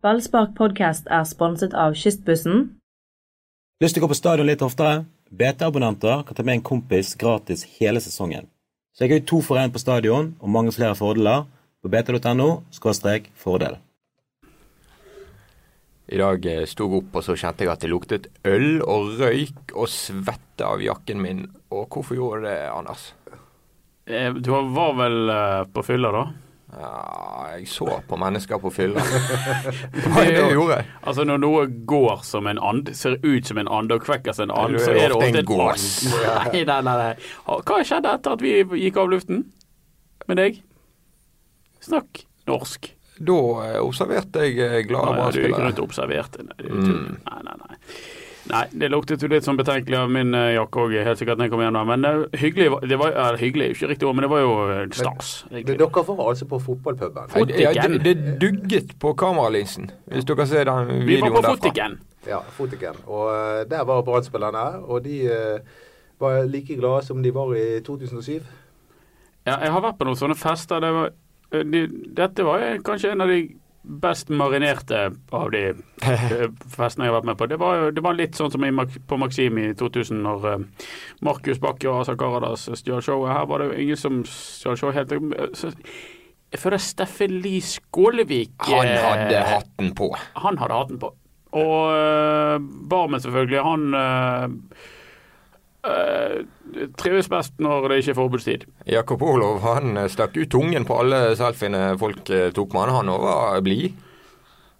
Ballspark podcast er sponset av Kystbussen. Lyst til å gå på stadion litt oftere? BT-abonnenter kan ta med en kompis gratis hele sesongen. Så jeg har jo to for én på stadion og mange flere fordeler på bt.no fordel. I dag eh, sto jeg opp og så kjente jeg at det luktet øl og røyk og svette av jakken min. Og hvorfor gjorde det, Anders? Eh, Du var vel eh, på fylla, da? Ja, jeg så på mennesker på fylla. Det var det jeg gjorde. Altså Når noe går som en and, ser ut som en and og kvekker som en and, så er er det ofte en gås. Nei, nei, nei, nei. Hva skjedde etter at vi gikk av luften med deg? Snakk norsk. Da eh, observerte jeg eh, glade Nei, du gikk brannspillere. rundt og observerte. Nei, det er Mm. nei, nei, nei. Nei, det luktet jo litt sånn betenkelig av min eh, jakke òg, helt sikkert når jeg kom hjem. Men eh, hyggelig, det var, ja, hyggelig er ikke riktig ord, men det var jo eh, stas. Men. Dere var altså på fotballpuben? Fot- Fotiken. det, det dugget på kameralinsen, hvis dere ser den videoen derfra. Vi var på. Fotiken. Ja, Fotiken. Og der var Brann-spillerne, og de var like glade som de var i 2007. Ja, jeg har vært på noen sånne fester. Det var, de, dette var kanskje en av de best marinerte av de eh, festene jeg har vært med på. Det var, det var litt sånn som på Maxim i 2000, når eh, Markus Bakke og Asa Karadas stjal showet. Her var det jo ingen som stjal showet helt. Jeg føler Steffen Lie Skålevik Han eh, hadde hatten på. Han hadde hatten på. Og Barmen, selvfølgelig. Han eh, eh, trives best når det ikke er forbudstid. Jakob Olov han eh, stakk ut tungen på alle selfiene folk eh, tok med han. Han òg var blid.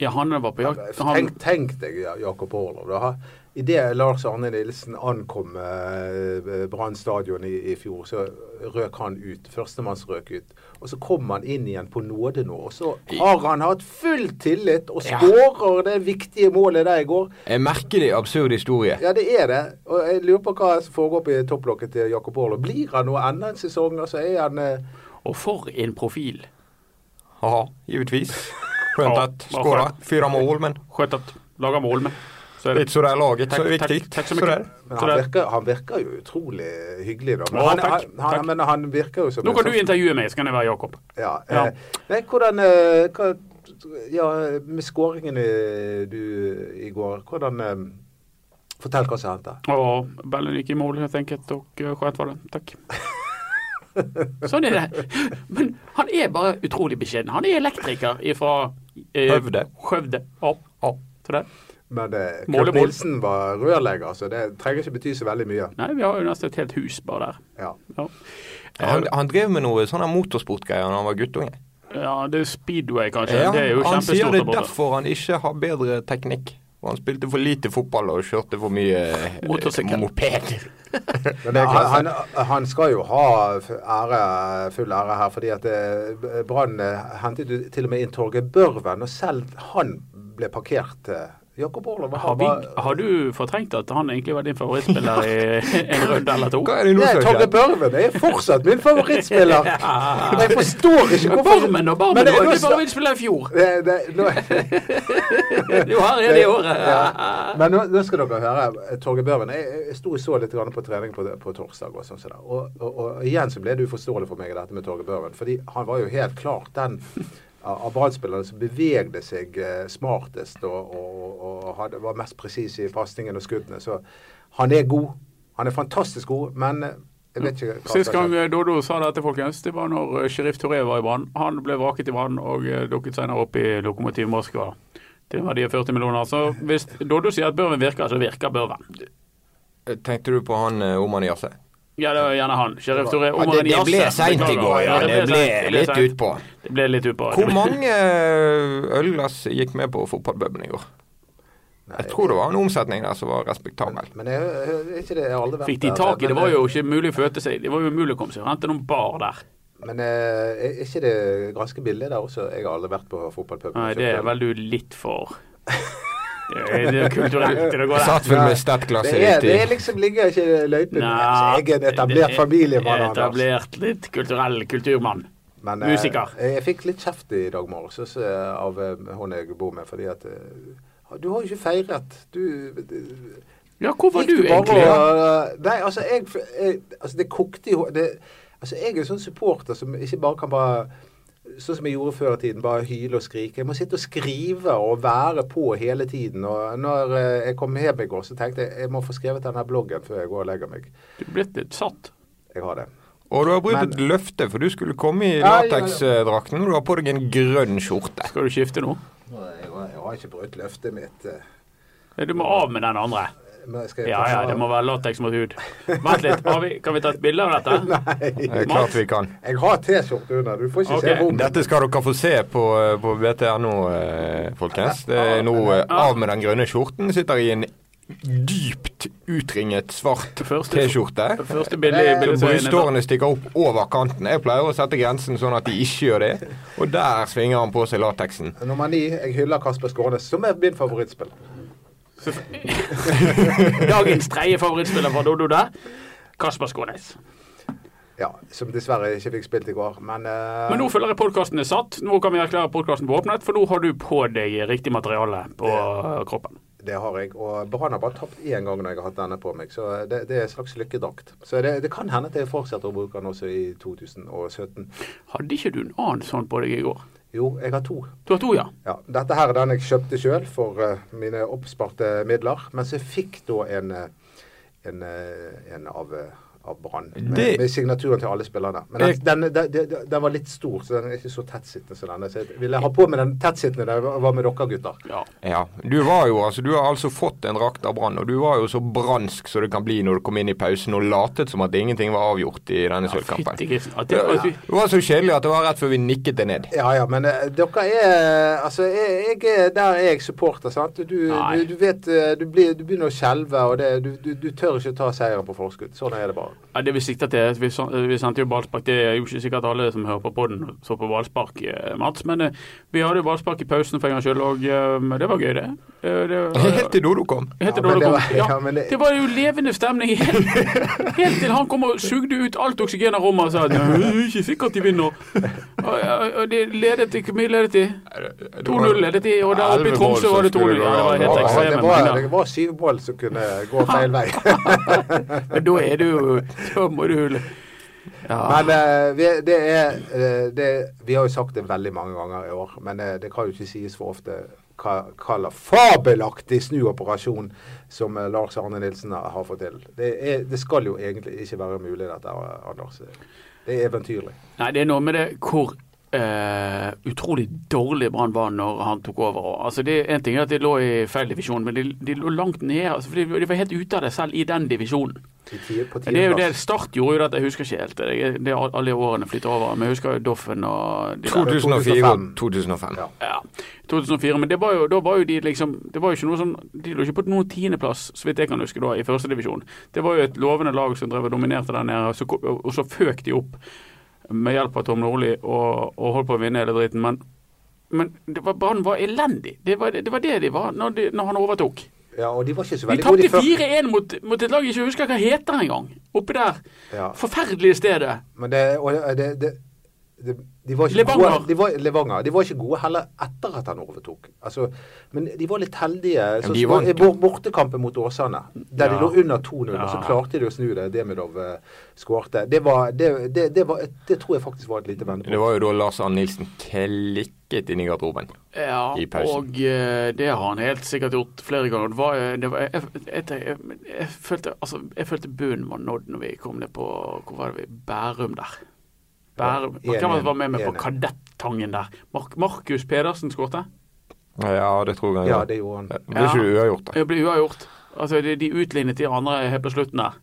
Ja, han var på jakt. Han, Tenk, tenk deg Jakob Orlov. da. Idet Lars Arne Nilsen ankom eh, Brann stadion i, i fjor, så røk han ut. Førstemannsrøk ut. Og så kommer han inn igjen på nåde nå. Og så har han hatt full tillit og Ja. skårer det viktige målet der i går. En merkelig absurd historie. Ja, det er det. Og jeg lurer på hva som foregår på topplokket til Jakob Orlov. Blir han noe enda en sesong? så er han eh, og for en profil. Haha, givetvis. Skjønt at skåra fire mål, men Skjønt at lager mål med. Så er det. litt så det er laget, så er det Takk, viktig. takk, takk er. Så han virker, han virker jo utrolig hyggelig, da. Men, Å, han, takk, han, takk. men han virker jo som Nå en kan du sånn- intervjue meg, så kan jeg være Jakob. Ja. Ja. Eh, hvordan eh, hva, Ja, med skåringen du, i går, hvordan eh, Fortell hva som hendte. Ja, bollen gikk i mål helt enkelt og skjønt var det. Takk. Sånn er det. Men han er bare utrolig beskjeden. Han er elektriker fra eh, Høvde. Skjøvde. Ja, ja. Så det. Men eh, Kurt. Nilsen var rørlegger, så det trenger ikke bety så veldig mye. Nei, vi har jo nesten et helt hus bare der. Ja. Ja, Han, han drev med noe sånne motorsportgreier da han var guttunge. ja det er speedway, kanskje. Ja, det er jo han sier det er derfor han ikke har bedre teknikk. Og han spilte for lite fotball og kjørte for mye eh, Motorsykkel. moped. Men han, han, han skal jo ha ære, full ære her, fordi at eh, Brann eh, hentet jo til og med inn Torgeir Børven, og selv han ble parkert. Eh. Jakob Orlov Har, vi, har du fortrengt at han egentlig var din favorittspiller i en runde eller to? Hva er det nå som skjer? Børven er fortsatt min favorittspiller. Jeg forstår ikke hvorfor Barmen og Barmen Men det- var jo ikke favorittspiller i fjor. det, det, nå, Jo, her er det i året. Ja. Men nå, nå skal dere høre. Torge Børven Jeg, jeg sto og så litt på trening på, på torsdag. Og, sånn. Og, og, og igjen så ble det uforståelig for meg dette med Torge Børven. Fordi han var jo helt klart den av Brann-spillerne som bevegde seg eh, smartest og, og, og hadde, var mest presis i pasningen og skuddene. Så han er god. Han er fantastisk god, men eh, jeg vet ikke hva Sist gang eh, Dodo sa dette, folkens, det var når sheriff Touré var i Brann. Han ble vraket i Brann og dukket senere opp i Lokomotiv Moskva. Til en verdi av 40 millioner. Så hvis Dodo sier at Børven virker, så virker Børven. Tenkte du på han Oman Yase? Ja, det var gjerne han. Sheriff Touré. Ja, det, det ble seint i går, ja. Det ble litt utpå. Det ble litt utpå. Hvor mange eh, ølglass gikk med på fotballpuben i går? Jeg tror det var en omsetning der som var respektabel. Men jeg, jeg, er ikke det, jeg har aldri vært Fikk de tak i det? men, var jo ikke mulig å føte seg. Det var jo umulig å komme seg rundt noen bar der. Men eh, er ikke det ganske billig der også? Jeg har aldri vært på fotballpub. Nei, det er vel du litt for Det det kulturelt til å gå der. Satt vel med stertglass Det er, det er liksom ligger ikke i løypen. Nei, jeg en det etablert er familiemann. Etablert litt kulturell kulturmann. Men, eh, musiker. Jeg fikk litt kjeft i dag morges av eh, hun jeg bor med, fordi at eh, Du har jo ikke feiret. Du Ja, hvor var du, du egentlig? og- Nei, altså, jeg, jeg Altså, det kokte i henne. Altså, jeg er en sånn supporter som ikke bare kan bare sånn som jeg gjorde før i tiden, bare hyle og skrike. Jeg må sitte og skrive og være på hele tiden. Og når eh, jeg kom hjem i går, så tenkte jeg jeg må få skrevet denne bloggen før jeg går og legger meg. Du er blitt litt satt. Jeg har det. Og du har brutt Men- et løfte, for du skulle komme i Ja, ja, ja. lateksdrakten, du har på deg en grønn skjorte. Skal du skifte nå? Jeg har, jeg har ikke brutt løftet mitt. eh, Du må av med den andre. Men skal jeg Ja ja, det må være lateks mot hud. Vent litt, har vi, kan vi ta et bilde av dette? Nei. Det klart vi kan. Jeg har T-skjorte under. Du får ikke okay. se rommet. Dette skal dere få se på, på BTNO, eh, folkens. Det er nå eh, av med den grønne skjorten. Sitter i en dypt utringet svart T-skjorte. Brystårene stikker opp over kanten. Jeg pleier å sette grensen sånn at de ikke gjør det. Og der svinger han på seg lateksen. Nummer ni. Jeg hyller Kasper Skånes, som er min favorittspiller. Dagens tredje favorittspiller fra Dodo der. Kasper Skånes. Ja, Som dessverre ikke fikk spilt i går. Men, uh... Men nå føler jeg podkasten er satt. Nå kan vi erklære podkasten åpnet, for nå har du på deg riktig materiale på kroppen. det har jeg. Og Brann har bare tapt én gang når jeg har hatt denne på meg, så det, det er en slags lykkedrakt. Så det, det kan hende at jeg fortsetter å bruke den også i 2017. Hadde ikke du en annen sånn på deg i går? Jo, jeg har to. Du har to, ja. Ja, Dette her er den jeg kjøpte sjøl for uh, mine oppsparte midler. Mens jeg fikk da en, eh, en, eh, en av, av Brann. Med, Det- med signaturen til alle spillerne. Men den, den, den, den, var litt stor, så den er ikke så tettsittende som denne. Så jeg ville ha på meg den tettsittende der jeg var med dere gutter. ja. Ja. Du var jo altså Du har altså fått en rakt av Brann, og du var jo så bransk som det kan bli når du kom inn i pausen og latet som at ingenting var avgjort i denne sølvkampen. Fytti det, at Det var så kjedelig at det var rett før vi nikket det ned. Ja ja, men uh, dere er Altså, jeg, jeg er der jeg er supporter, sant. Du, du, du vet eh, du, blir, du begynner å skjelve, og det, du, du, du tør ikke ta seieren på forskudd. Sånn er det bare. Ja, det vi sikter til, vi, vi sendte jo ballspark. Det er jo ikke sikkert alle som hører på podden så på ballspark, eh, Mats. Men eh, vi hadde jo ballspark i pausen for en gangs skyld, og eh, det var gøy, det. Det var, Helt til Dodo kom. Helt til Ja, Dodo kom. var- Ja, ja, men det- det var jo levende stemning helt, helt til han kom og sugde ut alt oksygen av rommet og sa at det er ikke sikkert de vinner. Og, og, de ledet til Hvor mye ledet de? 2-0 ledet de, og der oppe i Tromsø var det 2-0. Ja, det var helt ekstremt. det, var, var syv mål som kunne gå feil vei. Men da er det jo Da ja. Men uh, vi, det er, uh, det, vi har jo sagt det veldig mange ganger i år, men uh, det kan jo ikke sies for ofte hva kaller fabelaktig snuoperasjon som Lars Arne Nilsen har har fått til. Det, er, det skal jo egentlig ikke være mulig, dette, Anders. Det er eventyrlig. Nei, det er noe med det hvor eh, utrolig dårlig Brann var når han tok over. Altså det En ting er at de lå i feil divisjon, men de, de lå langt nede. Altså, for de, de var helt ute av det selv i den divisjonen. I det er jo det. Start gjorde jo dette, jeg husker ikke helt. Det, det alle årene flytter over. Men jeg husker jo Doffen og de 2004 og 2005. Ja. Ja, 2004. Men det var jo, da var jo de liksom Det var jo ikke noe sånn De lå ikke på noen tiendeplass, så vidt jeg kan huske, da, i førstedivisjon. Det var jo et lovende lag som drev og dominerte der nede, og så, og så føk de opp med hjelp av Tom Nordli og, og holdt på å vinne hele dritten. Men, men var- Brann var elendig. Det var det, var det de var når, de, når han overtok. ja, og de var ikke så veldig gode. tapte de før- 4-1 mot, mot et lag jeg ikke husker hva heter engang. Oppe der. Ja. Forferdelige stedet. Men det, og det, det, de var ikke Levanger. Gode, de, var, Levanger. De var ikke gode heller etter at han overtok. Altså, men de var litt heldige. Så, de vant I bor- bortekampen mot Åsane, der Ja. de lå under 2-0, og så klarte de å snu det. Demidov uh, skårte. Det, var, det, det, det, var, det tror jeg faktisk var et lite Det var jo da Lars Arne Nilsen klikket inn i garderoben. Ja, I pausen. og uh, det har han helt sikkert gjort flere ganger. Det var, eh, det var, jeg, jeg, jeg, jeg, følte, altså, jeg følte bunnen var nådd når vi kom ned på Hvor var det vi? Bærum der. Bærum. Ja, Hvem være med meg på. Kadettangen der? Mark, Markus Pedersen skårte? Ja, det tror jeg. Ja, det gjorde han. Det blir ikke Ja. uavgjort, da. Det blir uavgjort. Altså, de, de utlignet de andre helt på slutten der.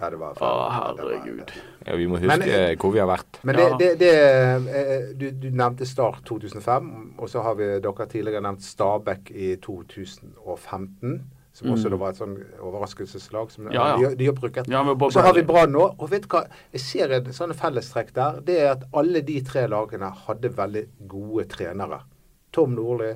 Ja, det var Å, herregud. Ja, vi må huske Men, eh, hvor vi har vært. Men det, det, det eh, du, du nevnte Start 2005, og så har vi dere tidligere nevnt Stabæk i 2015. Som også da var et sånn overraskelseslag som Mm. Ja, ja. de, har brukt. Ja, så har vi Brann nå. Og vet du hva? Jeg ser en sånn fellestrekk der. Det er at alle de tre lagene hadde veldig gode trenere. Tom Nordli,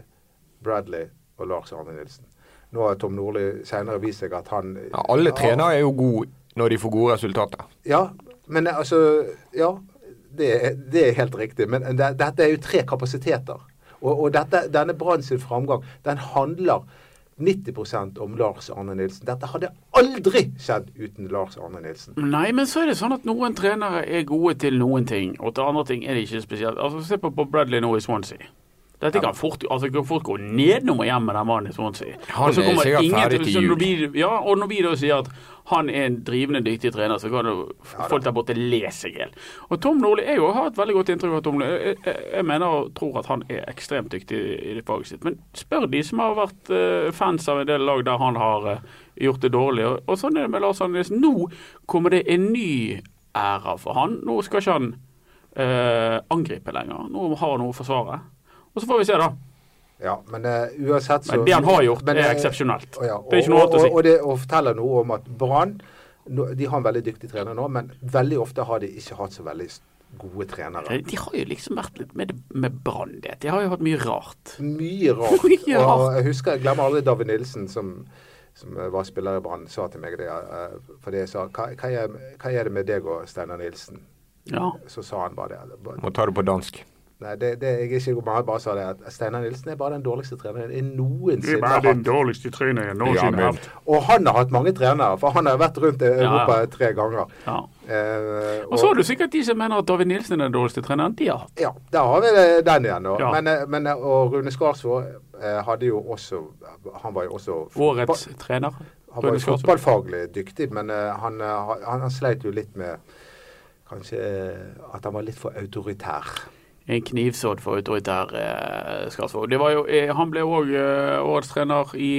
Bradley og Lars Arne Nilsen. Nå har Tom Nordli senere vist seg at han Ja, alle trenere er jo gode når de får gode resultater. Ja, men altså Ja, det, det er helt riktig. Men det, dette er jo tre kapasiteter. Og, og dette, denne Brann sin framgang, den handler 90% om Lars Arne Nilsen. Dette hadde aldri skjedd uten Lars Arne Nilsen. Nei, men så er det sånn at noen trenere er gode til noen ting, og til andre ting er de ikke spesielt. Altså, Se på Bradley nå i Swansea. Dette kan fort, altså, kan fort gå nedenom og hjem med den mannen i Swansea. Han er sikkert ferdig til- jul. Blir, Ja, og når vi da sier at han er en drivende dyktig trener, så kan jo folk der borte le seg i hjel. Og Tom Nordli jeg har et veldig godt inntrykk av Tom Nordli. Jeg, jeg, jeg mener og tror at han er ekstremt dyktig i det faget sitt. Men spør de som har vært eh, fans av en del lag der han har eh, gjort det dårlig. Og, sånn er det med Lars Agnes. Nå kommer det en ny æra for han. Nå skal ikke han eh, angripe lenger. Nå har han noe å forsvare. Og så får vi se, da. Ja, men uh, uansett så Men det han har gjort, men, er eh, eksepsjonelt. og ja, Det er ikke noe annet å si. Og, og, det, og forteller noe om at Brann De har en veldig dyktig trener nå, men veldig ofte har de ikke hatt så veldig gode trenere. De har jo liksom vært litt med, med brann, det. De har jo hatt mye rart. Mye rart. Mye Og jeg husker, jeg glemmer aldri David Nilsen, som, som var spiller i Brann, sa til meg det. eh, Fordi jeg sa hva, hva, er, hva er det med deg og Steinar Nilsen? Ja. Så sa han bare det. Må ta det på dansk. Nei, det, det jeg er ikke god. Bare sa det at Steinar Nilsen er bare den dårligste treneren jeg noensinne har hatt. dårligste treneren jeg noensinne har hatt. Og han har hatt mange trenere, for han har vært rundt i Ja, Europa ja. tre ganger. Ja. Eh, Og så har du sikkert de som mener at David Nilsen er den dårligste treneren. De har hatt. Ja, der har vi den igjen. Ja. Men, eh, men, eh, og Rune Skarsvåg eh, hadde jo også Han var jo også Årets trener. Han var jo fotballfaglig dyktig, men han, han, han sleit jo litt med Kanskje at han var litt for autoritær. En knivsådd for autoritær eh, Skarsvåg. Det var jo, eh, han ble òg eh, årets trener i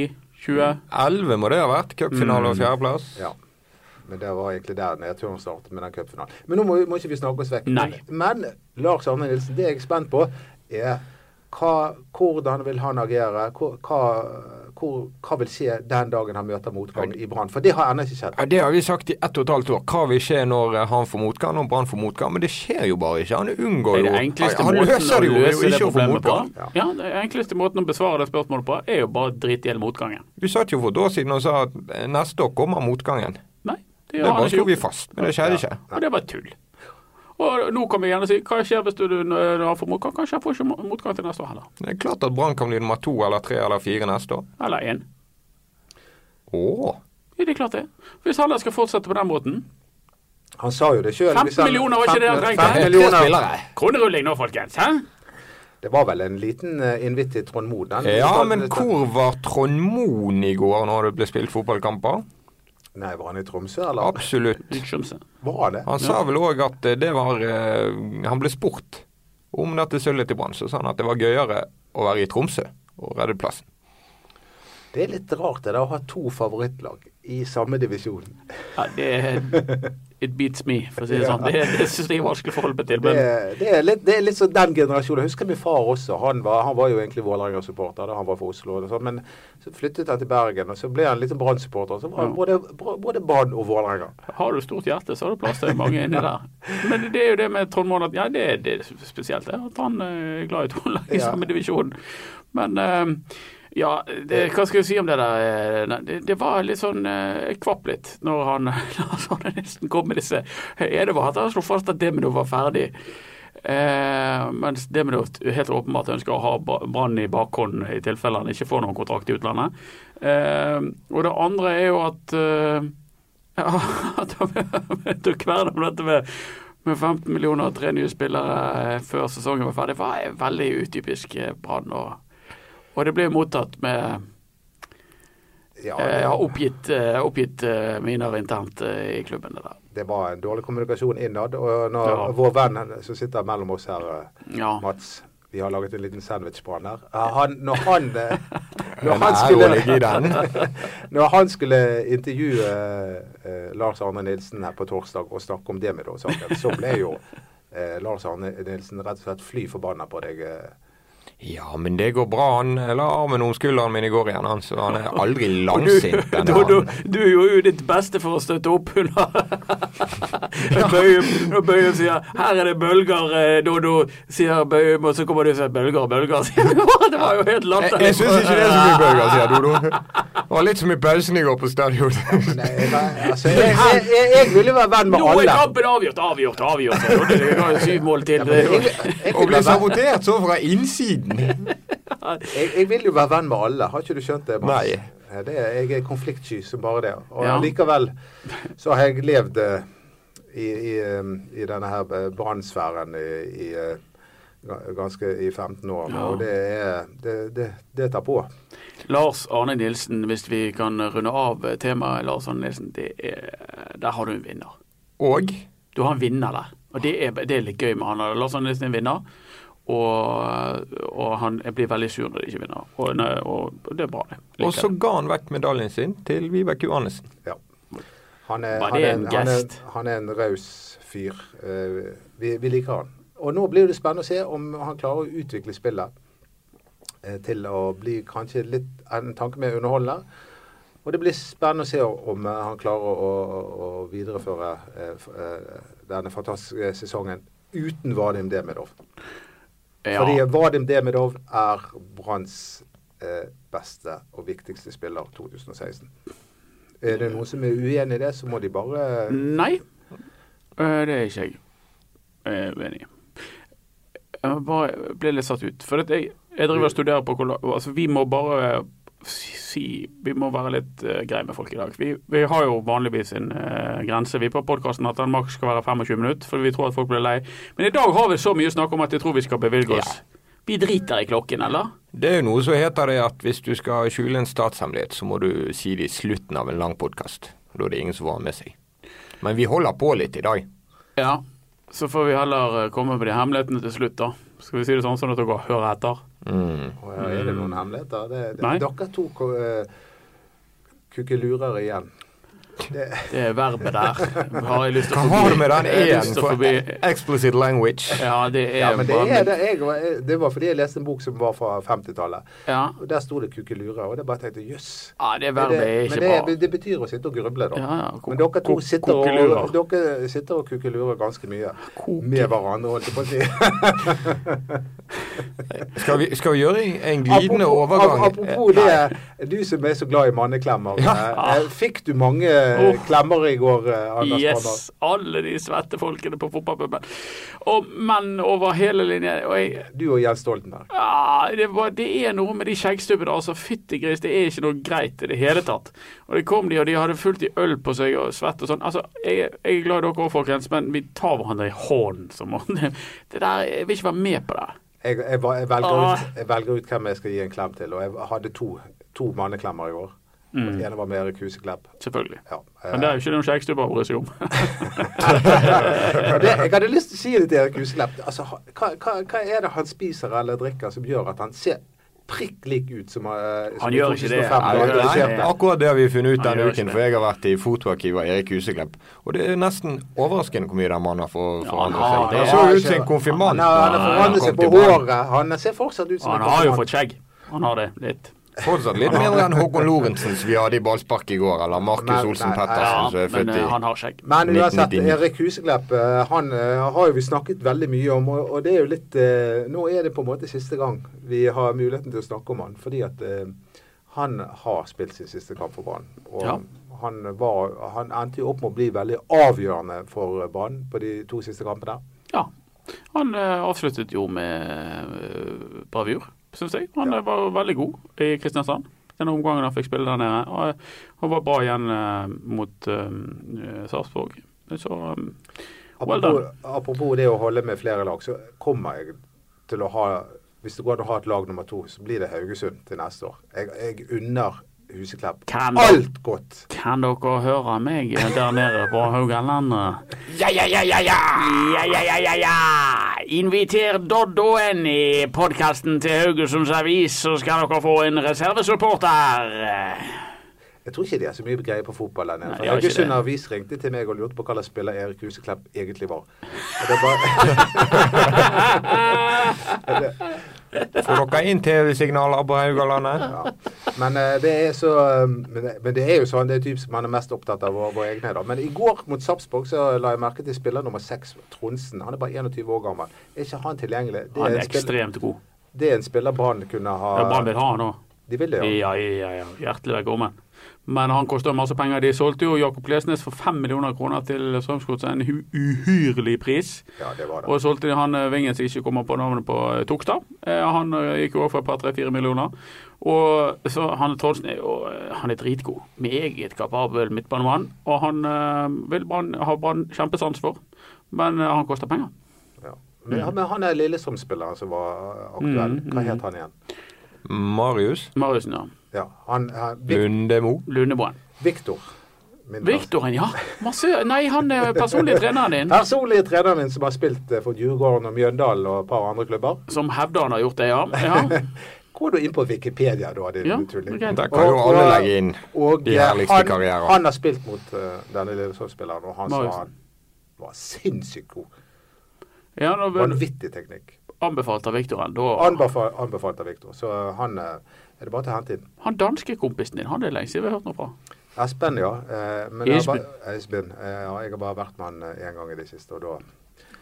2011, må det ha vært. Cupfinale og fjerdeplass. Ja. Men det var egentlig der nedturen startet med den cupfinalen. Men nå må, må ikke vi snakke oss vekk. Nei. Men, men Lars Arne Nilsen, det jeg er spent på, er hva, hvordan vil han agere? Hva, hva, hvor, hva vil skje den dagen han møter motgang i Brann? For det har ennå ikke skjedd. Ja, Det har vi sagt i ett og et halvt år. Hva vil skje når eh, han får motgang, når Brann får motgang? Men det skjer jo bare ikke. Han unngår jo det Han løser det jo løse det ikke å få motgang. Ja, det enkleste måten å besvare det spørsmålet på, er jo bare å drite i hele motgangen. Du satt jo for et år siden og sa at eh, neste år kommer motgangen. Nei, det Det bare slo vi fast. Men det skjedde ikke. Og det var tull. Og nå kan vi gjerne si hva skjer hvis du har for får motgang? Kanskje jeg får ikke motgang til neste år heller. Det er klart at Brann kan bli nummer to eller tre eller fire neste år. Eller én. Åh. Ja, det er klart det. Hvis Haller skal fortsette på den måten Han sa jo det sjøl. 15 millioner var ikke det han trengte. Tre millioner. spillere. Kronerulling nå, folkens. Hæ? Det var vel en liten uh, invitt til Trond Moen? Ja, men hvor var Trond Moen i går når det ble spilt fotballkamper? Nei, var han i Tromsø, eller? Absolutt. Rikskjømse. Var det? Han sa vel òg at eh, det var eh, Han ble spurt om dette sølvet til Brann, så sa han at det var gøyere å være i Tromsø og redde plassen. Det er litt rart det da, å ha to favorittlag i samme divisjon. Ja, det It beats me, for å si det sånn. Det, det syns jeg er vanskelig å forholde meg til. Men Det, det, er litt, det er litt sånn den generasjonen. Jeg husker min far også. Han var, han var jo egentlig Vålerenga-supporter da han var fra Oslo. Og sånn, men så flyttet han til Bergen, og så ble han sånn Brann-supporter. Så var han både, både Brann og Vålerenga. har du stort hjerte, så har du plass til mange inni der. Men det er jo det med Trond Moen at ja, det, er- det spesielt det, at han eh, er glad i to lag i samme divisjon. Men eh, ja, det, hva skal jeg si om det der? eh, Det, det var litt sånn eh, Jeg kvapp litt når han Lars Arne Nilsen kom med disse Er det bare at han slo fast at Demino var ferdig. Eh, mens Demino helt åpenbart ønsker å ha Brann i bakhånd i tilfelle han ikke får noen kontrakt i utlandet. Eh, og det andre er jo at eh, ja, at han tok om dette med, med 15 millioner og tre nye spillere eh, før sesongen var ferdig. Det var eh, veldig utypisk eh, Brann. Og, og det ble mottatt med Ja, Jeg har oppgitt, eh, oppgitt eh, miner internt eh, i klubben. Det der. det var en dårlig kommunikasjon innad. Og når Ja. vår venn som sitter mellom oss her, eh, Ja. Mats Vi har laget en liten sandwich på han her. Han, når han eh, når han, skulle, når han skulle intervjue eh, Lars Arne Nilsen her på torsdag og snakke om Demido-saken, så ble jo eh, Lars Arne Nilsen rett og slett fly forbanna på deg. Eh. Ja, men det går bra. Han la armen om skulderen min i går igjen, han, så han er aldri langsint. du, du, du gjorde jo ditt beste for å støtte opp under Bøyum. Og Bøyum sier 'her er det bølger', eh, Dodo, sier Bøyum, og så kommer du og sier 'bølger, bølger'. sier du. Det var jo helt Jeg, latterlig. jeg syns ikke det er så mye bølger, sier Dodo. Det var litt som i pausen i går på stadion. Altså, jeg, jeg, jeg, jeg ville være venn med alle. Nå er kampen avgjort, avgjort, avgjort. Det jo syv mål til. Jeg, jeg, sabotert så fra innsiden. Jeg, jeg vil jo være venn med alle, har ikke du skjønt det? Mats? Nei. Det er, jeg er konfliktsky som bare det. Og Ja. likevel så har jeg levd uh, i, i, i denne her eh, brannsfæren i, i eh, ganske i 15 år. Ja. Og det er det, det, det tar på. Lars Arne Nilsen, hvis vi kan runde av temaet Lars Arne Nilsen, det er, der har du en vinner. Og Du har en vinner der. Og det er, det er litt gøy med han. Lars Arne Nilsen er en vinner. Og, og han blir veldig sur når de ikke vinner. Og, nei, og det er bra, det. Liker Og så ga han vekk medaljen sin til Vibeke Johannessen. Ja. Han er, han er, en han er, han er en raus fyr. Eh, vi, vi liker han. Og nå blir det spennende å se om han klarer å utvikle spillet eh, til å bli kanskje litt en tanke mer underholdende. Og det blir spennende å se om eh, han klarer å, å, å videreføre denne fantastiske sesongen uten Vadim Demidov. Ja. Fordi Vadim Demidov er Branns eh, beste og viktigste spiller 2016. Er det noen som er uenig i det, så må de bare Nei, eh, det er ikke jeg eh, uenig i. Jeg bare ble litt satt ut. For jeg, jeg driver og studerer på hvordan... altså Vi må bare si Vi må være litt uh, greie med folk i dag. Vi, vi har jo vanligvis en uh, grense vi på podkasten at den maks skal være 25 minutter, for vi tror at folk blir lei. Men i dag har vi så mye snakk om at jeg tror vi skal bevilge oss. Vi driter i klokken, eller? Det er jo noe som heter det at hvis du skal skjule en statshemmelighet, så må du si det i slutten av en lang podkast. Da er det ingen som får med seg. Men vi holder på litt i dag. Ja. Så får vi heller eh, komme med de hemmelighetene til slutt, da. Skal vi si det sånn, sånn at dere hører etter? Mm. Oh, ja, Er det noen hemmeligheter? Det, det, Nei. dere to uh, kukkelurer igjen. Det, Det er verbet der. Har jeg lyst til å Hva forby- har du med den å for explicit language? Ja, det er ja, men det, er, det, jeg, det var fordi jeg leste en bok som var fra 50-tallet. Ja. Og Der sto det kukkelurer, og det bare tenkte jøss. ja, det verbet er er men ikke det, bra. det betyr å sitte og gruble, da. Ja, ja, Men dere to sitter og, dere sitter og kukkelurer ganske mye Koke. med hverandre, holdt jeg på å si. Skal vi, skal vi gjøre en glidende Apropos- overgang? Apropos det, du som er så glad i manneklemmer. eh, eh, Fikk du mange Oh. klemmer i går, eh, Anders? Yes, alle de svette folkene på fotballpuben. Og menn over hele linjen. Og jeg, Du og Jens Stoltenberg. Ja, det, var, det er noe med de skjeggstubbene. Altså, fytti gris, det er ikke noe greit i det hele tatt. Og det kom de, og de hadde fullt i øl på seg og svett og sånn. Altså, jeg, jeg er glad i dere òg, folkens, men vi tar hverandre i hånden. Som, om- det der, Jeg vil ikke være med på det. Jeg, jeg, jeg, velger Ah. ut, jeg velger ut hvem jeg skal gi en klem til, og jeg hadde to, to manneklemmer i går. Mm. Den ene var med Erik Huseklepp. Selvfølgelig. Ja. Men det er jo ikke noen skjeggstubber å bryr seg om. Det, jeg hadde lyst til å si det til Erik Huseklepp. Altså, hva, hva, hva er det han spiser eller drikker som gjør at han ser prikk lik ut som, uh, som Han gjør ikke det. 2005 Nei, da han gjør akkurat det har vi funnet ut denne uken, for jeg har vært i fotoarkivet av Erik Huseklepp. Og det er nesten overraskende hvor mye den mannen har for- forandret seg. det. Han så ut som en konfirmant. Han har, han har når forandret seg på håret. Han ser fortsatt ut som Han har jo fått skjegg. Han har det litt. Fortsatt litt mindre enn Håkon Lorentzen som vi hadde i ballspark i går, eller Markus Olsen Pettersen Ja, som er født eh, i han har skjegg. Men uansett, Erik Huseklepp eh, han eh, har jo vi snakket veldig mye om, og, det er jo litt eh, Nå er det på en måte siste gang vi har muligheten til å snakke om han, fordi at eh, han har spilt sin siste kamp for Brann. Og Ja. han, var, han endte jo opp med å bli veldig avgjørende for Brann på de to siste kampene. Ja. Han eh, avsluttet jo med eh, bravur, syns jeg. Han Ja. var veldig god i Kristiansand. Den omgangen han fikk spille der nede. Og eh, han var bra igjen eh, mot uh, Sarpsborg. Så eh, Well Apropos, done. apropos det å holde med flere lag, så kommer jeg til å ha Hvis det går an å ha et lag nummer to, så blir det Haugesund til neste år. Jeg, jeg unner Huseklepp Kan alt godt. kan dere høre meg der nede på Haugalandet? Ja, ja, ja, ja, ja! Ja, ja, ja, ja, ja! Inviter Doddoen i podkasten til Haugesunds Avis, så skal dere få en reservesupporter. Jeg tror ikke de har så mye greie på fotball. Nei, Haugesund. Avis ringte til meg og lurte på hva slags spiller Erik Huseklepp egentlig var. Og det bare, Får dere inn TV-signaler på Haugalandet? ja. Men eh, det er så eh, men, det- er jo sånn, det er typisk man er mest opptatt av våre, våre egne. da. Men i går mot Sarpsborg så la jeg merke til spiller nummer seks, Tronsen. Han er bare 21 år gammel. Er ikke han tilgjengelig? Det Han er er ekstremt god. det er en spiller Brann kunne ha Ja, Brann vil ha han òg. De vil det, ja. Ja, ja, ja. Hjertelig velkommen. Men han kosta masse penger. De solgte jo Jakob Klesnes for 5 millioner kroner til Strømsgodset. En uhyrlig pris. Ja, det var det. Og solgte de han Vingens, Vingen som ikke kommer på navnet på eh, Tokstad. Eh, Han eh, gikk jo over for et par, tre, fire millioner. Og så han Trondsen er jo eh, han er dritgod. Meget kapabel midtbanemann. Og han eh, vil Brann ha Brann kjempesans for. Men eh, han koster penger. Ja. Men, men han er Lillestrøm-spilleren som var aktuell. Mm, Hva mm. het han igjen? Marius Mariussen, ja. Ja, han, han Lundemo. Lundebrand. Victor. Min Viktoren, ja. Masse, nei, han er personlig treneren din. Personlige treneren min som har spilt eh, for Djurgården og Mjøndalen og et par andre klubber. Som hevder han har gjort det, ja. ja. Gå du inn på Wikipedia, da, din Ja, tulling. greit. Der kan jo Og- alle og- legge inn Og de eh, herligste han, karrierer. han har spilt mot eh, denne Lillesand-spilleren, og han sa han var sinnssykt god. ja nå Vanvittig teknikk. Anbefalt av Viktor Da Anbefalt, anbefalt av Viktor. Så han eh, er det bare til å hente inn. Han danske kompisen din, han er lenge siden vi har hørt noe fra. Espen, ja. Eh, men Espen. Espen. Eh, ja, jeg har bare vært med han én gang i det siste, og da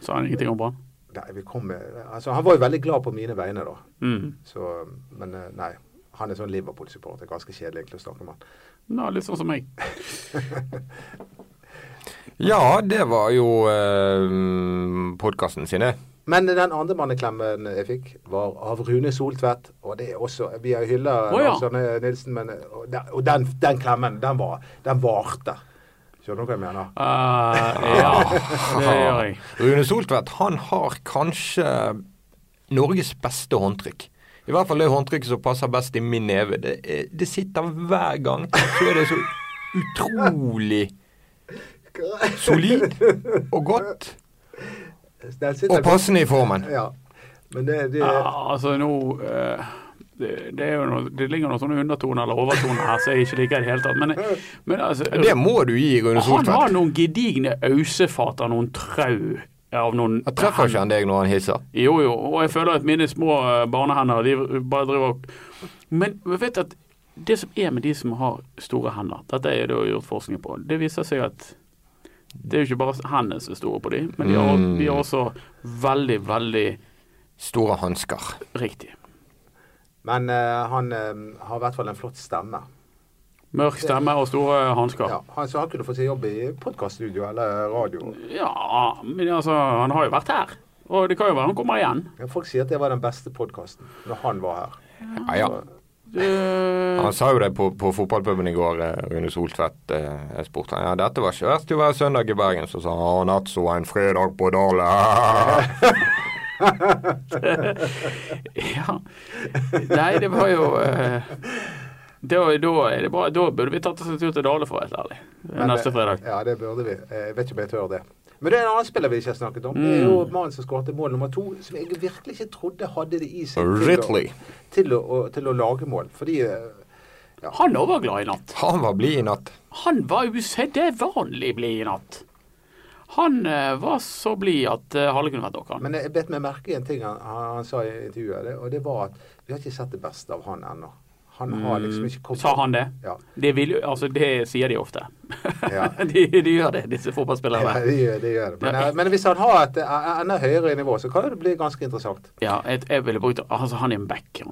Sa han ingenting om Brann? Nei, vi kom med Altså, han var jo veldig glad på mine vegne, da. Mm. Så Men eh, nei. Han er sånn Liverpool-supporter. Ganske kjedelig egentlig å snakke med han. Nå, litt sånn som meg. Ja, det var jo eh, podkasten sine. Men den andre manneklemmen jeg fikk, var av Rune Soltvedt. Og det er også Vi har hylla oh, ja. Lars Arne Nilsen, men Og, den, og den, den klemmen, den var Den varte. Skjønner du hva jeg mener? Uh, ja, det gjør jeg. Rune Soltvedt han har kanskje Norges beste håndtrykk. I hvert fall det håndtrykket som passer best i min neve. Det, er- det sitter hver gang. Så er det så utrolig solid og godt. Og passende i formen. Ja. Men det, det Ja, altså nå uh, det, det, er jo noe, det ligger noen sånne undertoner eller overtoner her som jeg ikke liker i det hele tatt. Men, men altså Det må du gi Rune Han har noen gedigne ausefat av noen trau. Av noen Jeg treffer ikke han deg når han hisser. Jo, jo, og jeg føler at mine små eh, barnehender de bare driver og Men vet at det som er med de som har store hender, dette er det jo gjort forskning på, det viser seg at det er jo ikke bare hendene som er store på de, men de har, Mm. de har også veldig, veldig Store hansker. riktig. Men uh, han uh, har i hvert fall en flott stemme. Mørk stemme og store hansker. Ja, han, så han kunne fått seg jobb i podkaststudio eller radio. Ja, men altså, han har jo vært her. Og det kan jo være han kommer igjen. Ja, Folk sier at det var den beste podkasten når han var her. Ja, ja. Eh, Han sa jo det på, på fotballpuben i går, eh, Rune Soltvedt. eh, Jeg spurte han ja, dette var ikke verst å være søndag i Bergen. Så sa han natt så en fredag på Dale. ja. Nei, det var jo eh, da, da, er det bra. da burde vi tatt oss en tur til Dale, for å være helt ærlig. Neste fredag. Ja, det burde vi. Jeg vet ikke om jeg tør det. Men det er en annen spiller vi ikke har snakket om. Det er jo Mm. mannen som skåret mål nummer to, som jeg virkelig ikke trodde hadde det i seg til å, til å, til å lage mål. Fordi ja. Han òg var glad i natt. Han var blid i natt. Han var usedvanlig blid i natt. Han eh, var så blid at uh, halve kunne vært dere. Men jeg bet meg merke i en ting han, han, han sa i intervjuet, og det var at vi har ikke sett det beste av han ennå. Han har liksom ikke kommet Sa han det? Ja. Det, vil, altså, det sier de ofte. Ja. de, de gjør det, disse Ja, de gjør det. Gjør det. Men, Ja. eh, men hvis han har et eh, enda høyere nivå, så kan det bli ganske interessant. Ja, jeg, jeg ville brukt Altså, han er en back,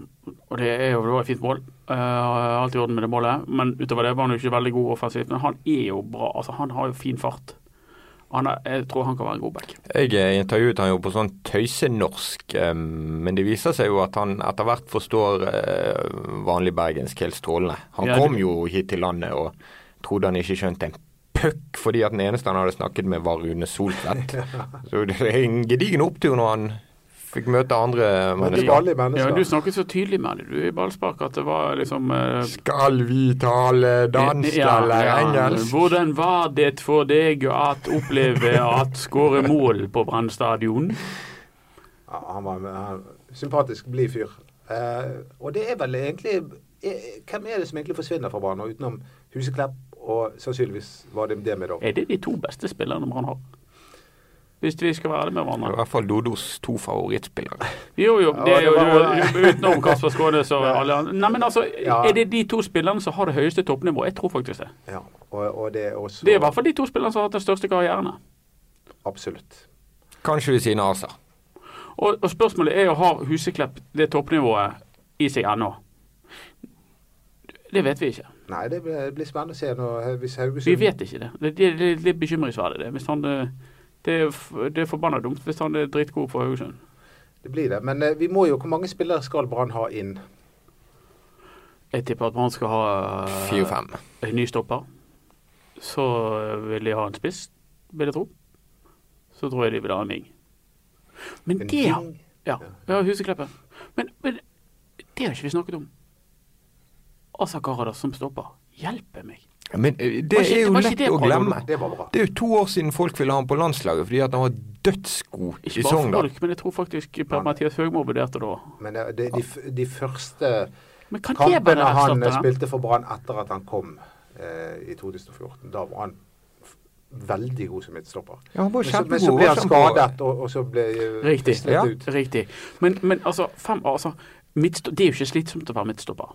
og det er jo et fint mål. Uh, alt i orden med det målet. Men utover det var han jo ikke veldig god offensivt. Men han er jo bra. Altså, han har jo fin fart. Han er, jeg tror han kan være en god back. Jeg eh, intervjuet han jo på sånn tøysenorsk, eh, men det viser seg jo at han etter hvert forstår eh, vanlig bergensk helt strålende. Han Ja, kom jo hit til landet og trodde han ikke skjønte en puck, fordi at den eneste han hadde snakket med, var Rune Soltvedt. Så det er en gedigen opptur når han fikk møte andre Men det er mennesker. Ja, du snakket så tydelig med det, i ballspark, at det var liksom eh, Skal vi tale dansk ja, eller ja. engelsk? Hvordan var det for deg å oppleve at skåre mål på Brann stadion? Ja, han var en sympatisk, blid fyr. Uh, og det er vel egentlig eh, Hvem er det som egentlig forsvinner fra Brann, utenom Huseklepp? Og sannsynligvis var det det med da. Er det de to beste spillerne Brann har? Hvis vi skal være det med I hvert fall Dodos to favorittspillere. Jo, jo, det er jo utenom Kasper Skåne så alle andre. Nei, men altså, Ja. er det de to spillerne som har det høyeste toppnivået? Jeg tror faktisk det. Ja, og, og det er også Det er i hvert fall de to spillerne som har hatt den største karrieren. Absolutt. Kanskje ved siden av Asa. Og, og spørsmålet er jo har Huseklepp det toppnivået i seg ennå. Det vet vi ikke. Nei, det blir, det blir spennende å se når, hvis Haugesund Vi vet ikke det. Det, det, det er litt bekymringsverdig, det. Hvis han, eh, det, er, det er forbanna dumt hvis han er dritgod for Haugesund. Det blir det. Men eh, vi må jo Hvor mange spillere skal Brann ha inn? Jeg tipper at Brann skal ha eh, Fire-fem. en ny stopper. Så eh, vil de ha en spiss, vil jeg tro. Så tror jeg de vil ha en ving. Men En det har Ja, ja Husekleppen. Men, men det har ikke vi snakket om. Asa Karadas som stopper. Hjelpe meg. Men eh, det ikke- er jo lett det å glemme. Det. Det er jo to år siden folk ville ha han på landslaget fordi at han var dødsgod Ikke i bare folk, men jeg tror faktisk Per-Mathias Høgmo vurderte det òg. Men det, de, de, de første Men kan det kampene han spilte for Brann etter at han kom eh, i 2014, da var han veldig god som midtstopper. Ja, han var Men så, men så ble han skadet, og, og så ble eh, Riktig. Ja. ut. Riktig. Men, men altså, fem, altså midtsto- Det er jo ikke slitsomt å være midtstopper.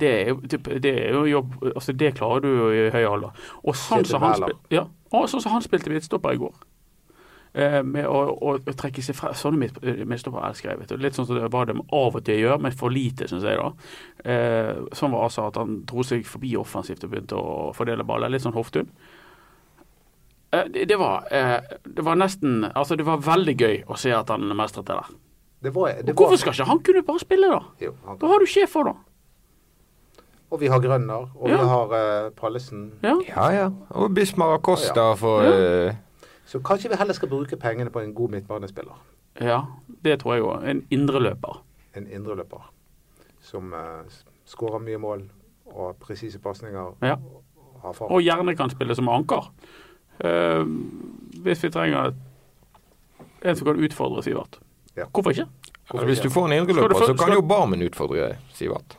Det er, det, det er jo jobb altså Det klarer du jo i høy alder. Og sånn som han, spil, ja, sånn som han spilte midtstopper i går. Eh, med å, å, å trekke seg fra Sånne midt- midtstoppere elsker jeg. vet du. Litt sånn som det var det av og til gjør, men for lite, syns jeg. da. Eh, sånn var altså at han dro seg forbi offensivt og begynte å fordele baller. Litt sånn Hoftun. Eh, det, det, var, eh, det var nesten Altså, det var veldig gøy å se at han mestret det der. Det var, det Hvorfor skal ikke han kunne bare spille, da? jo, han, Da har du sjefer, da. Og vi har Grønner, og Ja. vi har uh, Pallesen. Ja. Ja, ja. Og Bismar Acosta Ja. for eh, Så kanskje vi heller skal bruke pengene på en god midtbanespiller. Ja, det tror jeg òg. En indreløper. En indreløper som uh, skårer mye mål og presise pasninger. Ja. Har. Og gjerne kan spille som anker. Uh, hvis vi trenger en som kan utfordre Sivert. Ja. Hvorfor ikke? Hvorfor Hvis ikke? du får en indreløper, så kan skal- jo Barmen utfordre Sivert.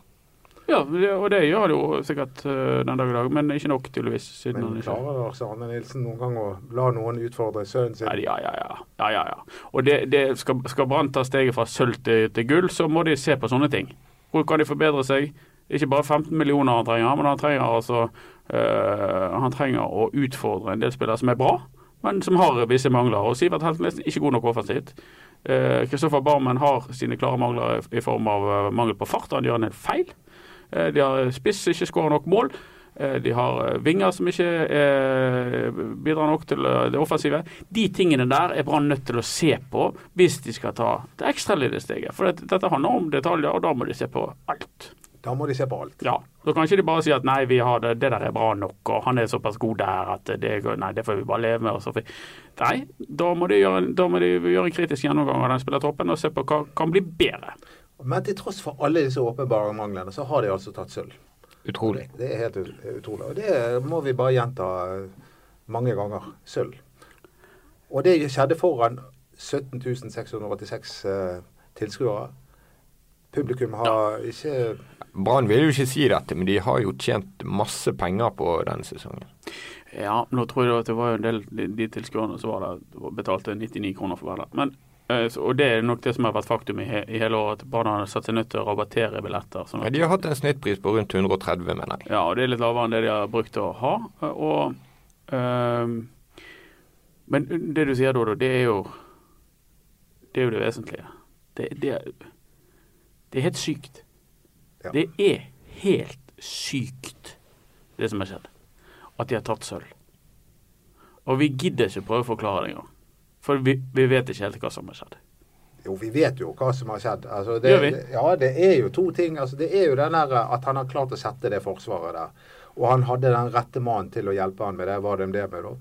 Ja, og det gjør det jo sikkert eh, den dag i dag, men ikke nok tydeligvis. siden Men klarer Lars Arne Nilsen noen gang å la noen utfordre sønnen sin? Ja, ja, ja. ja, ja, ja. Og det, det skal, skal Brann ta steget fra sølv til, til gull, så må de se på sånne ting. Hvor kan de forbedre seg? Ikke bare 15 millioner han trenger, men han trenger altså øh, Han trenger å utfordre en del spillere som er bra, men som har visse mangler. Og Sivert Heltnes ikke god nok offensivt. Kristoffer Kristoffer Barmen har sine klare mangler i, i form av eh, mangel på fart. Han gjør en del feil. Eh, de har spiss som ikke skårer nok mål. Eh, De har eh, vinger som ikke bidrar nok til det offensive. De tingene der er Brann nødt til å se på hvis de skal ta det ekstra lille steget. For dette, handler om detaljer, og da må de se på alt. Da må de se på alt. Ja, Da kan ikke de bare si at nei, vi har det, det der er bra nok, og han er såpass god der at det, nei, det får vi bare leve med. Så nei, da må, de gjøre, da må de gjøre en kritisk gjennomgang av den spillertroppen og se på hva kan bli bedre. Men til tross for alle disse åpenbare manglene, så har de altså tatt sølv. Utrolig. Det er helt utrolig. Og det må vi bare gjenta eh, mange ganger. Sølv. Og det skjedde foran 17 686 eh, tilskuere. Publikum har ikke Brann vil jo ikke si dette, men de har jo tjent masse penger på denne sesongen. Ja, nå tror jeg at det var en del de, tilskuerne som var der, betalte 99 kroner for hver dag. Men, og det er nok det som har vært faktum i, he, i hele året, at Brann har satt seg nødt til å rabattere billetter. Sånn Ja, de har hatt en snittpris på rundt 130, mener jeg. ja, og det er litt lavere enn det de har brukt å ha. Og, øh, men det du sier, Dodo, det er jo det er jo det vesentlige. Det, det, er- det er helt sykt. Ja. Det er helt sykt, det som har skjedd. At de har tatt sølv. Og vi gidder ikke prøve å forklare det engang. For vi, vi vet ikke helt hva som har skjedd. Jo, vi vet jo hva som har skjedd. Altså, det, Gjør vi? Ja, det er jo to ting. Altså, det er jo den der at han har klart å sette det forsvaret der. Og han hadde den rette mannen til å hjelpe han med det. Var det det med, da?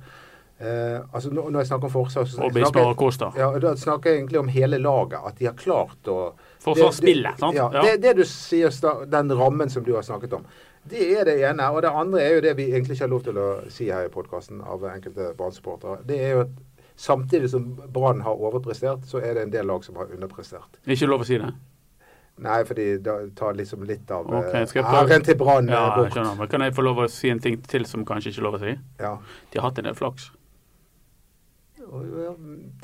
Eh, altså, når, jeg snakker om forsvar så snakker- Acosta. Ja, da snakker jeg egentlig om hele laget. At de har klart å Forsvarsspillet, sant? Ja, Ja. Det, det du sier, den rammen som du har snakket om. Det er det ene. Og det andre er jo det vi egentlig ikke har lov til å si her i podkasten av enkelte Brann-supportere. Det er jo at samtidig som Brann har overprestert, så er det en del lag som har underprestert. Ikke lov å si det? Nei, fordi da tar liksom litt av Ok, eh, skal jeg prøve? æren til Brann eh, Ja, bort. skjønner. Men kan jeg få lov å si en ting til som kanskje ikke er lov å si? Ja. De har hatt en del flaks. Ja,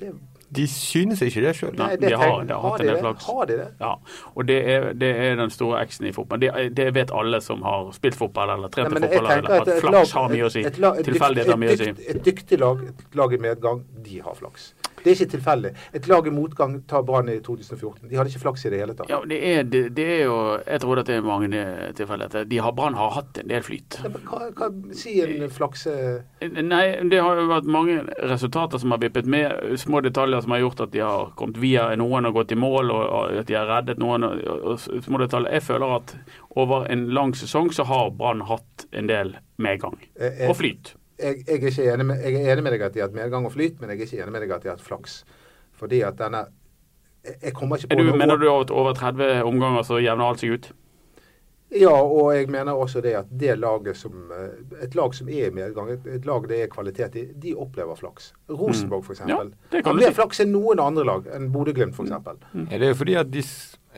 Det, De synes ikke det sjøl. Nei, nei, de har- de har hatt de en del det? flaks. Har de det? Ja, og det er, det er den store X-en i fotball. Det, det vet alle som har spilt fotball eller trent Nei, fotball, eller at at flaks lag- har mye å si. et lag- et dykt- Tilfeldighet har mye å si. Et dyktig lag, et lag i medgang, de har flaks. Det er ikke tilfeldig. Et lag i motgang tar Brann i 2014. De hadde ikke flaks i det hele tatt. Ja, det er, det, det er jo Jeg tror det er mange tilfeller. at de har- Brann har hatt en del flyt. Ja, Hva, hva, si en flakse... Nei, det har jo vært mange resultater som har vippet med. Små detaljer som har gjort at de har kommet via noen og gått i mål, og og at de har reddet noen. Og, og små detaljer. Jeg føler at over en lang sesong så har Brann hatt en del medgang. Eh, eh, Og flyt. Jeg, jeg, er ikke enig med, jeg er enig med deg at de har hatt medgang og flyt, men jeg er ikke enig med deg at de har hatt flaks. Fordi at denne Jeg, jeg kommer ikke Er på du, noe mener du at over 30 omganger så jevner alt seg ut? Ja, og jeg mener også det at det laget som eh, Et lag som er i medgang, et, et lag det er kvalitet i, de opplever flaks. Rosenborg f.eks. Mm. Ja, det kan har mer si. flaks enn noen andre lag, enn Bodø-Glimt f.eks. Er det fordi at de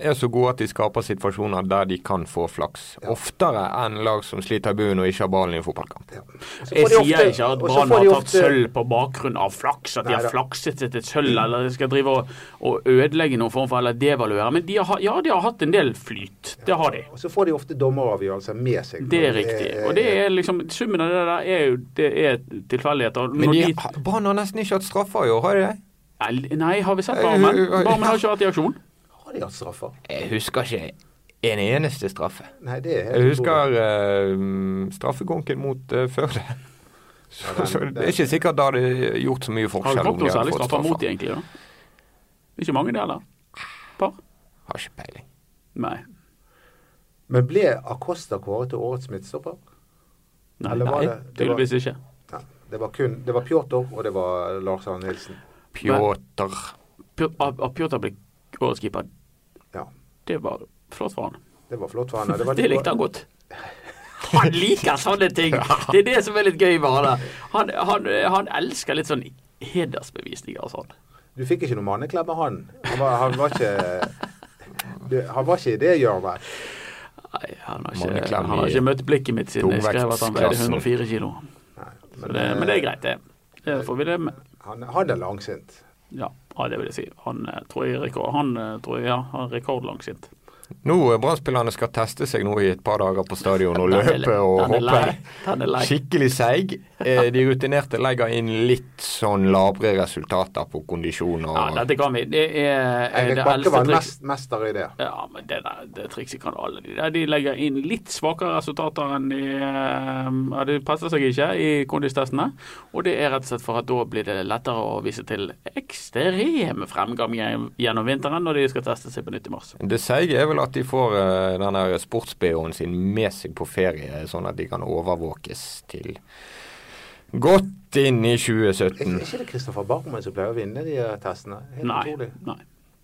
er så gode at de skaper situasjoner der de kan få flaks? Ja. Oftere enn lag som sliter i bunnen og ikke har ballen i en fotballkamp. Ja. Jeg får sier ofte- ikke at Brann har tatt ofte- sølv på bakgrunn av flaks, at de har flakset til sølv sølv eller de skal drive og, og ødelegge noen form for eller devaluere. Men de har, ja, de har hatt en del flyt. Det har de. Og så får de ofte dommeravgjørelser med seg. Det er riktig. Og det er liksom Summen av det der er jo det er tilfeldigheter. Men de, de- Brann har nesten ikke hatt straffer i år, har de det? Nei, har vi sett Barmen? Barmen har ikke vært i aksjon. Har de hatt straffer? Jeg husker ikke en eneste straffe. Nei, det er helt Jeg husker uh, straffekonken mot uh, Førde. Så, Ja, den- så det er ikke sikkert det hadde gjort så mye forskjell Har om de noen særlig fått straffer mot de egentlig, da? Ikke mange, det heller. Par? Har ikke peiling. Nei. Men ble Acosta kåret til årets midtstopper? Nei, Eller var nei det- det var- ikke. Nei. Det var kun Det var Pjotr, og det var Lars Arne Nilsen. Pjotr. Pj- At at Pjotr ble årets keeper. Det var flott for han. Det var flott for han. Det, var, Det likte han godt. Han liker sånne ting! Det er det som er litt gøy med han. Han, han, han elsker litt sånn hedersbevisninger og sånn. Du fikk ikke noe manneklem med han. Han var, han var ikke du, Han var ikke i det hjørnet. Nei, han har ikke, han har ikke møtt blikket mitt siden jeg skrev at han veide 104 kilo. Nei, Så det, men det er greit, det. Det får vi det med. Han, han er langsint. Ja, ja, det vil jeg si. Han eh, tror jeg, rekord, han, eh, tror jeg ja, han er rekordlangsint. Nå eh, Brann-spillerne skal teste seg nå i et par dager på stadion og løpe og hoppe. Skikkelig seig. Eh, De rutinerte legger inn litt sånn labre resultater på kondisjon og Ja, dette kan vi. Det er eh, Eirik det Bakke var mest, mester i det. Ja, men det, der, det trikset kan alle. De, der, de legger inn litt svakere resultater enn de eh, ja, Det passer seg ikke i kondistestene. Og det er rett og slett for at da blir det lettere å vise til ekstrem fremgang gjennom vinteren når de skal teste seg på nytt i mars. Det seige er vel at de får denne den der sports-BH-en sin med seg på ferie, sånn at de kan overvåkes til godt inn i Er, 2017. er ikke det Kristoffer Barmen som pleier å vinne de eh, testene? Helt Nei. utrolig. nei.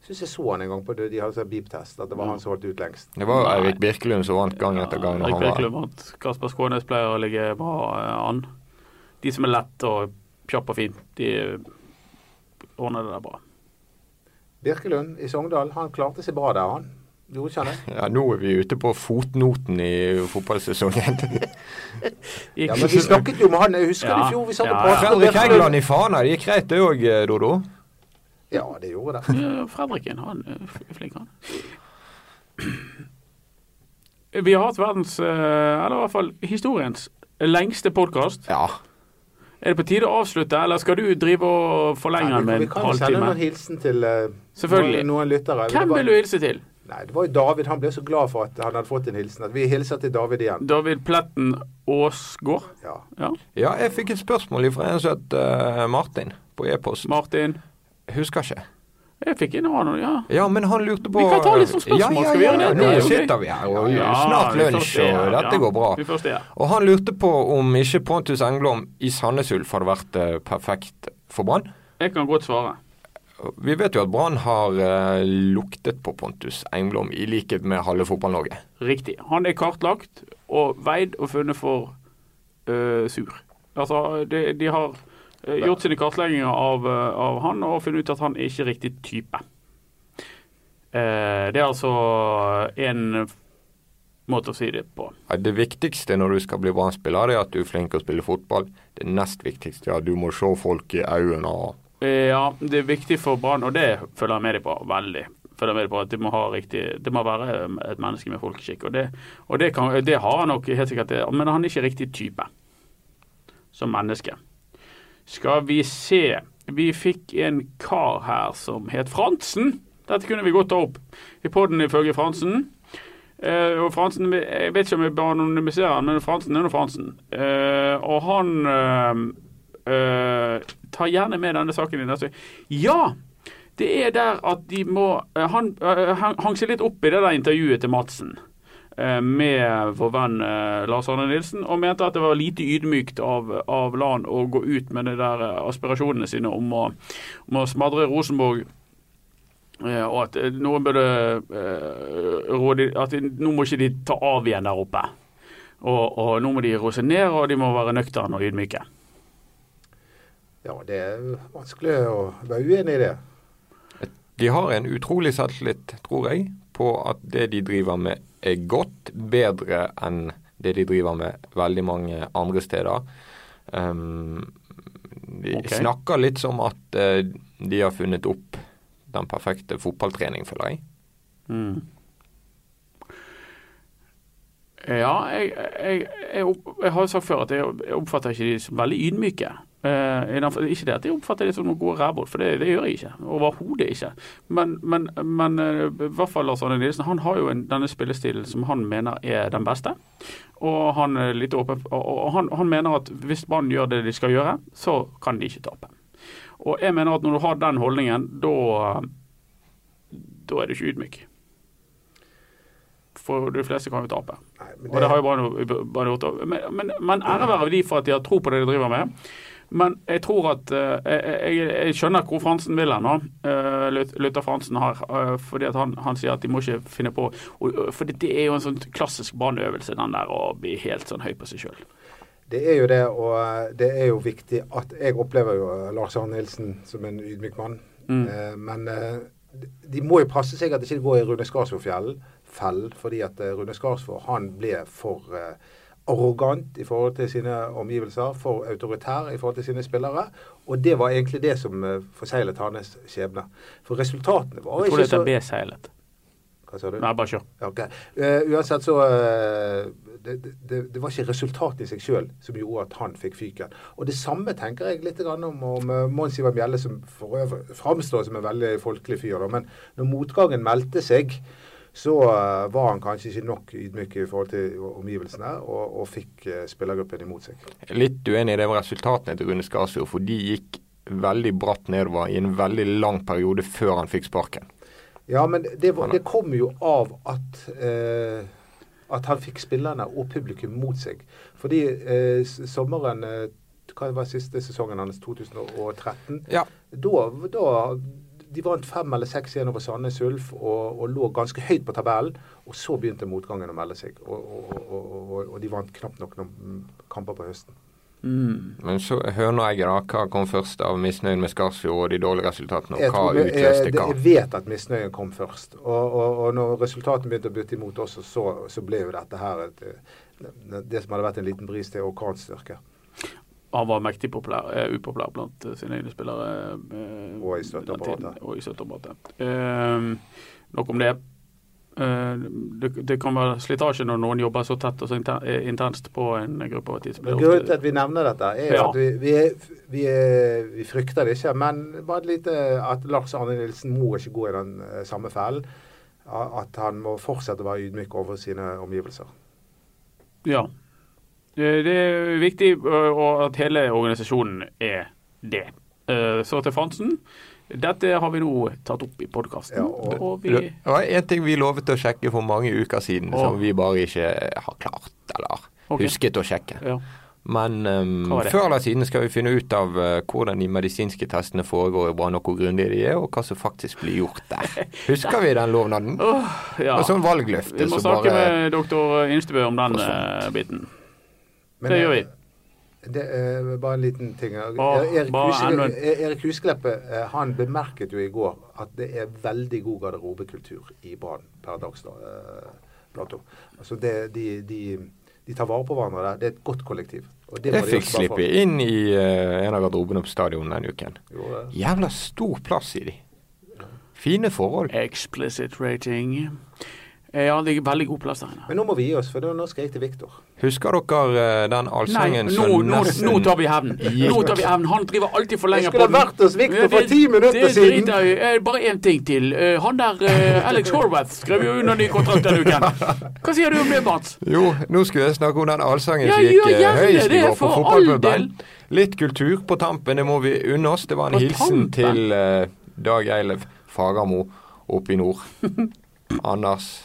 Syns jeg så han en gang på det. De hadde sånn beep-test, at det var han som holdt ut lengst. Det var. Eirik Birkelund som vant gang etter gang. Ja, Erik Birkelund vant. Kasper Skånes pleier å ligge bra eh, an. De som er lett og kjappe og fin, de ordner det der bra. Birkelund i Sogndal, han klarte seg bra der, han. Ja, nå er vi ute på fotnoten i fotballsesongen. Ja, men vi snakket jo med han. Jeg husker Ja, det i fjor. Vi satt ja, ja. på. Fredrik. Heggeland i Fana, det gikk greit det òg, Dodo? Ja, det gjorde det. Fredriken, han er f- flink, han. Vi har hatt verdens, eh, eller i hvert fall historiens, lengste podkast. Ja. Er det på tide å avslutte, eller skal du drive og forlenge den med en halvtime? vi kan jo sende en hilsen til eh, Selvfølgelig. noen, noen lyttere. Hvem vil du hilse til? Nei, det var jo David. Han ble så glad for at han hadde fått en hilsen. At vi hilser til David igjen. David Pletten Aasgaard? Ja. Ja. ja, jeg fikk et spørsmål fra en som het uh, Martin på e-post. Martin? Husker ikke. Jeg fikk inn han, ja. Ja, men han lurte på Vi kan ta litt sånn spørsmål, ja, ja, skal vi gjøre det? Nå Det gøy. sitter vi her, og Ja, snart lunsj, og dette ja. går bra. Se. Og han lurte på om ikke Pontus Engblom i Sandnes Ulf hadde vært eh, perfekt for Brann. Jeg kan godt svare. Vi vet jo at Brann har eh, luktet på Pontus Engblom, i likhet med halve Fotball-Norge. Riktig. Han er kartlagt og veid og funnet for øh, sur. Altså, de, de har øh, gjort sine kartlegginger av, øh, av han og funnet ut at han er ikke riktig type. Eh, det er altså en måte å si det på. Det viktigste når du skal bli Brann-spiller, er at du er flink til å spille fotball. Det nest viktigste er at du må se folk i øynene. og Eh, ja, det er viktig for Brann, og det følger jeg med deg på veldig. Følger med deg på at Det må riktig, det må være um, et menneske med folkeskikk. Og det, og det, kan, det har han nok helt sikkert, men han er ikke riktig type som menneske. Skal vi se vi fikk en kar her som het Fransen. Dette kunne vi godt ta opp i poden ifølge Fransen. Eh, og Fransen, Jeg vet ikke om jeg bare anonymiserer han, men Fransen er nå Fransen. Eh, og han eh, eh, tar gjerne med denne saken i neste Ja! Det er der at de må eh, Han uh, hang hang seg litt opp i det der intervjuet til Madsen eh, med vår venn eh, Lars Arne Nilsen, og mente at det var lite ydmykt av, av Lan å gå ut med de der eh, aspirasjonene sine om å, om å smadre Rosenborg. eh, Og at eh, noen burde eh, At nå må ikke de ta av igjen der oppe. Og, og nå må de roe ned, og de må være nøkterne og ydmyke. Ja, det er vanskelig å være uenig i det. De har en utrolig selvtillit, tror jeg, på at det de driver med er godt, bedre enn det de driver med veldig mange andre steder. Um, de okay. snakker litt som at uh, de har funnet opp den perfekte fotballtrening, føler jeg. Mm. Ja, jeg, jeg, jeg, jeg har jo sagt før at jeg, jeg oppfatter ikke de som veldig ydmyke. For- ikke det at jeg oppfatter det som noen gode rævhold, for det, det gjør jeg ikke. Overhodet ikke. Men, men, men uh, i hvert fall Lars Arne Nilsen han har jo en, denne spillestilen som han mener er den beste. Og han er litt åpen, og, han, han mener at hvis Brann gjør det de skal gjøre, så kan de ikke tape. Og jeg mener at når du har den holdningen, da da er du ikke ydmyk. For de fleste kan jo tape. Nei, men Og det har jo Brann gjort. Men, men, men ære være de for at de har tro på det de driver med. Men jeg tror at eh, jeg, jeg, skjønner hvor Fransen vil hen nå. Uh, Luther Fransen har. eh, fordi at han, han sier at de må ikke finne på For det er jo en sånn klassisk Brann-øvelse, den der å bli helt sånn høy på seg sjøl. Det er jo det, og det er jo viktig at Jeg opplever jo Lars Arne Nilsen som en ydmyk mann. Mm. Eh, men eh, de må jo passe seg at de ikke går i Rune Skarsvåg-fellen, fell, fordi at eh, Rune Skarsvåg han ble for eh, arrogant i forhold til sine omgivelser, for autoritær i forhold til sine spillere. Og det var egentlig det som eh, forseglet hans skjebne. For resultatene var ikke så Jeg tror det er så B-seilet. Hva sa du? Nei, bare kjør. Okay. ok. Eh, uansett så uh, det, det, det var ikke resultatet i seg sjøl som gjorde at han fikk fyken. Og det samme tenker jeg litt om, om uh, Mons Ivar Mjelle, som for øvrig framstår som en veldig folkelig fyr. Men når motgangen meldte seg, så eh, var han kanskje ikke nok ydmyk i forhold til omgivelsene, og, og fikk eh, spillergruppen imot seg. Litt uenig i det med resultatene til Rune Skarsfjord, for de gikk veldig bratt nedover i en veldig lang periode før han fikk sparken. Ja, men det, var, det kom jo av at eh, at han fikk spillerne og publikum mot seg. Fordi eh, sommeren eh, Hva var siste sesongen hans? 2013? Ja, Da, da De vant fem eller seks igjen over Sandnes Ulf og, og lå ganske høyt på tabellen. Og så begynte motgangen å melde seg. Og, og, og, de vant knapt nok noen kamper på høsten. Mm. Men så jeg da. Hva kom først av misnøyen med Skarsfjord og de dårlige resultatene, og hva jeg, utløste hva? jeg vet at misnøyen kom først. Og, og, og når resultatene begynte å bytte imot oss, så, så ble jo dette her et, det som hadde vært en liten bris til orkanstyrke. Han var mektig populær, uh, upopulær blant eh, sine egne spillere. Uh, Og i støtteapparatet. Og i støtteapparatet. Eh, nok om det. Det. Det kan være slitasje når noen jobber så tett og så intenst på en gruppe over tid. så blir Men det Grunnen til at vi nevner dette, er Ja. at vi, vi, er- vi, er- vi frykter det ikke. Men bare et lite at Lars Arne Nilsen må ikke gå i den samme fellen. At han må fortsette å være ydmyk over sine omgivelser. Ja. Eh, Det er viktig eh, at hele organisasjonen er det. Eh, Så til Fransen. Dette har vi nå tatt opp i podkasten. Ja, og- og vi Det var en ting vi lovet å sjekke for mange uker siden, og... som vi bare ikke har klart, eller okay. husket å sjekke. ja. Men um, før eller siden skal vi finne ut av uh, hvordan de medisinske testene foregår i Brann, og hvor grundige de er, og hva som faktisk blir gjort der. Husker vi den lovnaden? Oh, ja. Og sånn valgløfte Vi må snakke bare med doktor Instebø om den eh, biten. Men, Det gjør vi. eh, Det er bare en liten ting. Bare, Åh, Erik, bare Huse, Erik Huskleppe uh, han bemerket jo i går at det er veldig god garderobekultur i Brann per dags eh, dato. Altså det, de, de, de tar vare på hverandre der. Det er et godt kollektiv. Og det Jeg fikk slippe inn i uh, en av garderobene på stadion denne uken. Jo, Jævla stor plass i de. Fine forhold. Explicit rating. Ja, det er veldig god plass der inne. Men nå må vi gi oss, for nå skal jeg til Viktor. Husker dere eh, den allsangen som nå, nesten nå tar vi hevn. Nå tar vi hevn. Han driver alltid for lenge på Jeg lenge skulle ha vært hos Viktor for ti minutter det siden. driter jeg. Eh, Bare én ting til. Eh, Han der eh, Alex Horwath skrev jo under ny kontrakt denne uken. Hva sier du om det, Mats? Jo, nå skulle jeg snakke om den allsangen som gikk eh, høyest i går på fotballpuben. Litt kultur på tampen, det må vi unne oss. Det var en På hilsen tampen? til uh, Dag Eilev Fagermo oppe i nord. Anders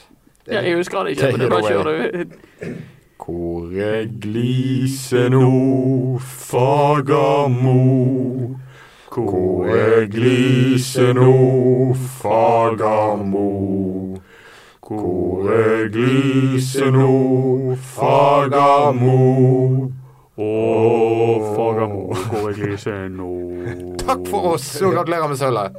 Ja, jeg husker det ikke, men det bare kjører du. Hvor er glise nå, Fagermo? Hvor er glise nå, Fagermo? Hvor er glise nå, Fagermo? Å, Fagermo, hvor er glisen nå? Takk for oss, og gratulerer med sølvet.